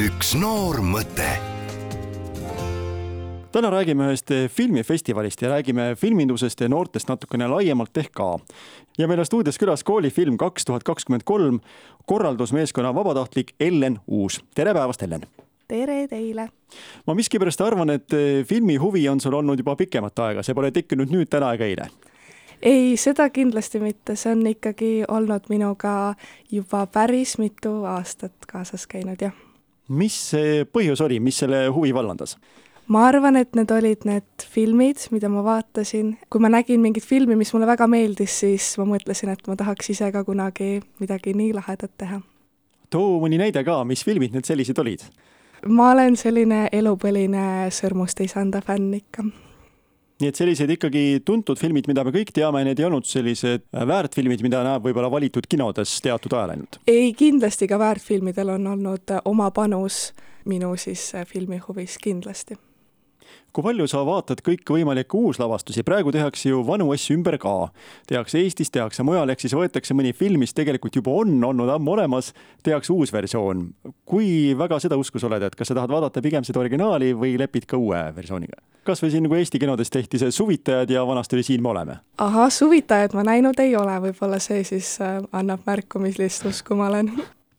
üks noor mõte täna räägime ühest filmifestivalist ja räägime filmindusest ja noortest natukene laiemalt ehk ka. ja meil on stuudios külas koolifilm kaks tuhat kakskümmend kolm korraldusmeeskonna vabatahtlik Ellen Uus. tere päevast, Ellen! tere teile! ma miskipärast arvan, et filmi huvi on sul olnud juba pikemat aega, see pole tekkinud nüüd, täna ega eile ei, seda kindlasti mitte, see on ikkagi olnud minuga juba päris mitu aastat kaasas käinud, jah. Mis see põhjus oli, mis selle huvi vallandas? ma arvan, et need olid need filmid, mida ma vaatasin. kui ma nägin mingit filmi, mis mulle väga meeldis, siis ma mõtlesin, et ma tahaks ise ka kunagi midagi nii lahedat teha. too mõni näide ka, mis filmid need sellised olid? ma olen selline elupõline Sõrmuste isanda fänn ikka nii et sellised ikkagi tuntud filmid, mida me kõik teame, need ei olnud sellised äh, väärtfilmid, mida näeb võib-olla valitud kinodes teatud ajal ainult? ei, kindlasti ka väärtfilmidel on olnud äh, oma panus minu siis äh, filmihuvis kindlasti kui palju sa vaatad kõikvõimalikke uuslavastusi, praegu tehakse ju vanu asju ümber ka. tehakse Eestis, tehakse mujal, ehk siis võetakse mõni film, mis tegelikult juba on olnud ammu olemas, tehakse uus versioon. kui väga seda usku sa oled, et kas sa tahad vaadata pigem seda originaali või lepid ka uue versiooniga? Kas või siin nagu Eesti kinodes tehti see Suvitajad ja vanasti oli Siin me oleme. ahah, Suvitajad ma näinud ei ole, võib-olla see siis äh, annab märku, millist usku ma olen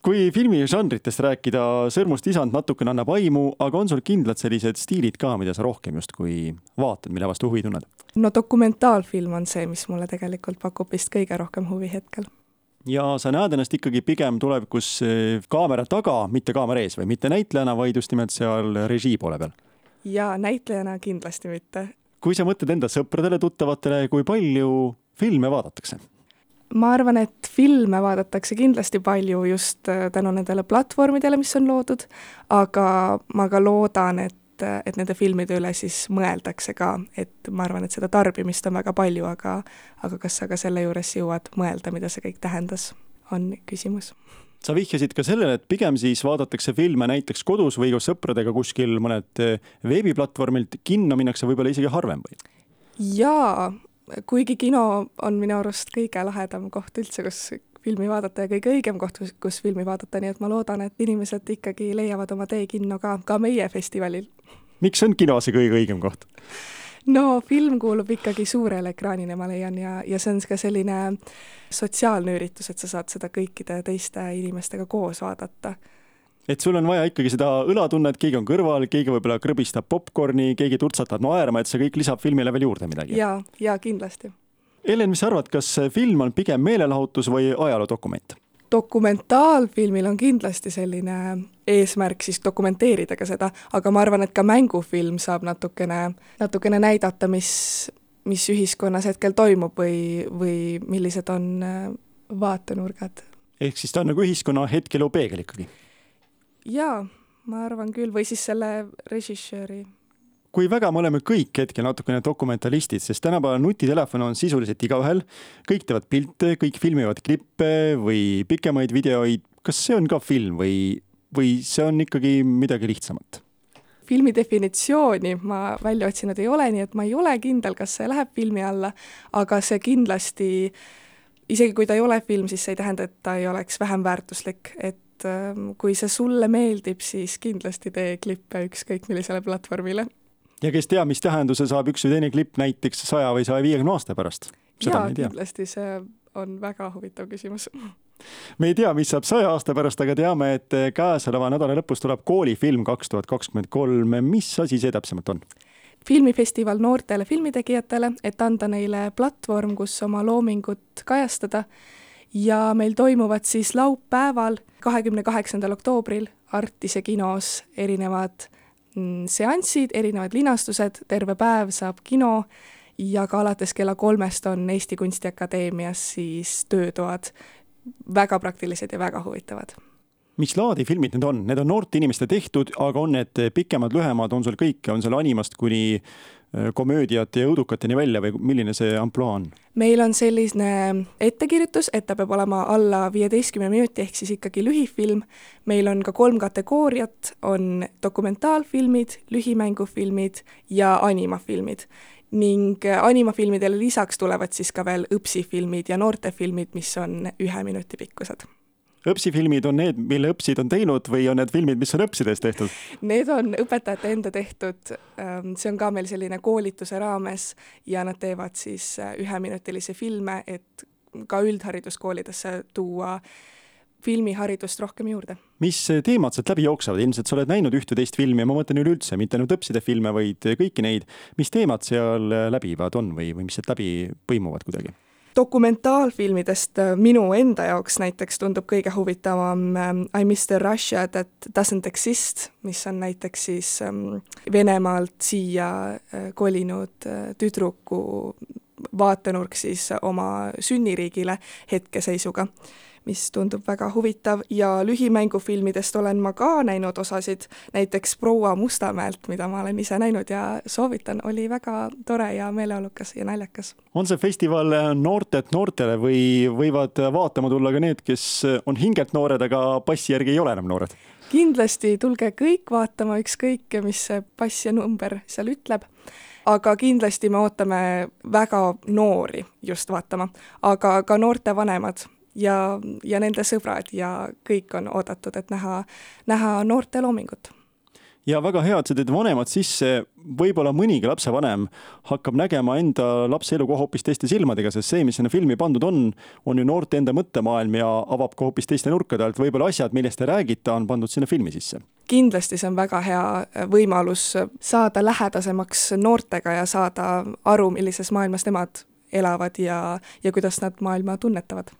kui filmižanritest rääkida, Sõrmust isand natukene annab aimu, aga on sul kindlad sellised stiilid ka, mida sa rohkem justkui vaatad, mille vastu huvi tunned? no dokumentaalfilm on see, mis mulle tegelikult pakub vist kõige rohkem huvi hetkel. ja sa näed ennast ikkagi pigem tulevikus eh, kaamera taga, mitte kaamera ees või mitte näitlejana, vaid just nimelt seal režii poole peal? Jaa, näitlejana kindlasti mitte. kui sa mõtled enda sõpradele, tuttavatele, kui palju filme vaadatakse? ma arvan, et filme vaadatakse kindlasti palju just äh, tänu nendele platvormidele, mis on loodud, aga ma ka loodan, et, et nende filmide üle siis mõeldakse ka, et ma arvan, et seda tarbimist on väga palju, aga aga kas sa ka selle juures jõuad mõelda, mida see kõik tähendas, on küsimus sa vihjasid ka sellele, et pigem siis vaadatakse filme näiteks kodus või koos sõpradega kuskil mõnelt äh, veebiplatvormilt, kinno minnakse võib-olla isegi harvem või? jaa, kuigi kino on minu arust kõige lahedam koht üldse, kus filmi vaadata ja kõige õigem koht, kus filmi vaadata, nii et ma loodan, et inimesed ikkagi leiavad oma tee kinno ka, ka meie festivalil. miks on kino see kõige õigem koht? No film kuulub ikkagi suurele ekraanile, ma leian, ja, ja see on ka selline sotsiaalne üritus, et sa saad seda kõikide teiste inimestega koos vaadata et sul on vaja ikkagi seda õlatunnet, keegi on kõrval, keegi võib-olla krõbistab popkorni, keegi turtsatab naerma, et see kõik lisab filmile veel juurde midagi. ja, ja kindlasti. Ellen, mis sa arvad, kas film on pigem meelelahutus või ajaloodokument? Dokumentaalfilmil on kindlasti selline eesmärk siis dokumenteerida ka seda, aga ma arvan, et ka mängufilm saab natukene, natukene näidata, mis, mis ühiskonnas hetkel toimub või, või millised on äh, vaatenurgad. ehk siis ta on nagu ühiskonna hetkeelu peegel ikkagi jaa, ma arvan küll, või siis selle režissööri. Kui väga me oleme kõik hetkel natukene dokumentalistid, sest tänapäeval nutitelefon on sisuliselt igaühel, kõik teevad pilte, kõik filmivad klippe või pikemaid videoid, kas see on ka film või, või see on ikkagi midagi lihtsamat? filmi definitsiooni ma välja otsinud ei ole, nii et ma ei ole kindel, kas see läheb filmi alla, aga see kindlasti, isegi kui ta ei ole film, siis see ei tähenda, et ta ei oleks vähem väärtuslik, et ähm, kui see sulle meeldib, siis kindlasti tee klippe ükskõik millisele platvormile. Ja kes teab, mis tähenduse saab üks või teine klipp näiteks saja või saja viiekümne aasta pärast? jaa, kindlasti see on väga huvitav küsimus me ei tea, mis saab saja aasta pärast, aga teame, et käesoleva nädala lõpus tuleb koolifilm kaks tuhat kakskümmend kolm. mis asi see täpsemalt on? filmifestival noortele filmitegijatele, et anda neile platvorm, kus oma loomingut kajastada ja meil toimuvad siis laupäeval, kahekümne kaheksandal oktoobril Artise kinos erinevad seansid, erinevad linastused, terve päev saab kino ja ka alates kella kolmest on Eesti Kunstiakadeemias siis töötoad. Väga praktilised ja väga huvitavad. Mis laadi filmid need on, need on noorte inimeste tehtud, aga on need pikemad, lühemad, on sul kõike, on seal animast kuni Äh, komöödiate ja õudukateni välja või milline see ampluaa on? meil on selline ettekirjutus, et ta peab olema alla viieteistkümne minuti, ehk siis ikkagi lühifilm. meil on ka kolm kategooriat, on dokumentaalfilmid, lühimängufilmid ja animafilmid. ning animafilmidele lisaks tulevad siis ka veel õpsifilmid ja noortefilmid, mis on ühe minuti pikkused õpsifilmid on need, mille õpsid on teinud või on need filmid, mis on õpsides tehtud? Need on õpetajate enda tehtud, ähm, see on ka meil selline koolituse raames ja nad teevad siis äh, üheminutilisi filme, et ka üldhariduskoolidesse tuua filmiharidust rohkem juurde. mis teemad sealt läbi jooksevad, ilmselt sa oled näinud ühte-teist filmi ja ma mõtlen üleüldse, mitte ainult õpside filme, vaid kõiki neid, mis teemad seal läbivad on või, või mis sealt läbi põimuvad kuidagi? Dokumentaalfilmidest äh, minu enda jaoks näiteks tundub kõige huvitavam ähm, I miss the Russia that doesn't exist, mis on näiteks siis ähm, Venemaalt siia äh, kolinud äh, tüdruku vaatenurk siis oma sünniriigile hetkeseisuga mis tundub väga huvitav ja lühimängufilmidest olen ma ka näinud osasid, näiteks Proua Mustamäelt, mida ma olen ise näinud ja soovitan, oli väga tore ja meeleolukas ja naljakas. on see festival noortelt noortele või võivad vaatama tulla ka need, kes on hingelt noored, aga passi järgi ei ole enam noored? kindlasti tulge kõik vaatama, ükskõik mis see pass ja number seal ütleb aga kindlasti me ootame väga noori just vaatama, aga ka noorte vanemad ja, ja nende sõbrad ja kõik on oodatud, et näha, näha noorte loomingut. Ja väga hea, et sa teed vanemad sisse, võib-olla mõnigi lapsevanem hakkab nägema enda lapse elukoha hoopis teiste silmadega, sest see, mis sinna filmi pandud on, on ju noorte enda mõttemaailm ja avab ka hoopis teiste nurkade alt, võib-olla asjad, millest te räägite, on pandud sinna filmi sisse. kindlasti see on väga hea võimalus saada lähedasemaks noortega ja saada aru, millises maailmas nemad elavad ja, ja kuidas nad maailma tunnetavad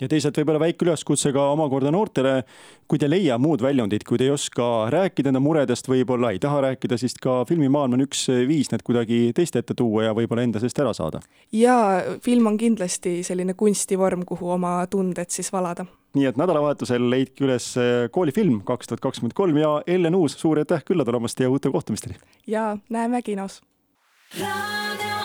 ja teisalt võib-olla väike üleskutse ka omakorda noortele, kui te ei leia muud väljundit, kui te ei oska rääkida enda muredest, võib-olla ei taha rääkida, siis ka filmimaailm on üks viis need kuidagi teiste ette tuua ja võib-olla enda seest ära saada. jaa, film on kindlasti selline kunstivorm, kuhu oma tunded siis valada. nii et nädalavahetusel leidke üles koolifilm kaks tuhat kakskümmend kolm ja Ellen Uus, suur aitäh külla tulemast ja uute kohtumisteni! ja näeme kinos! Radio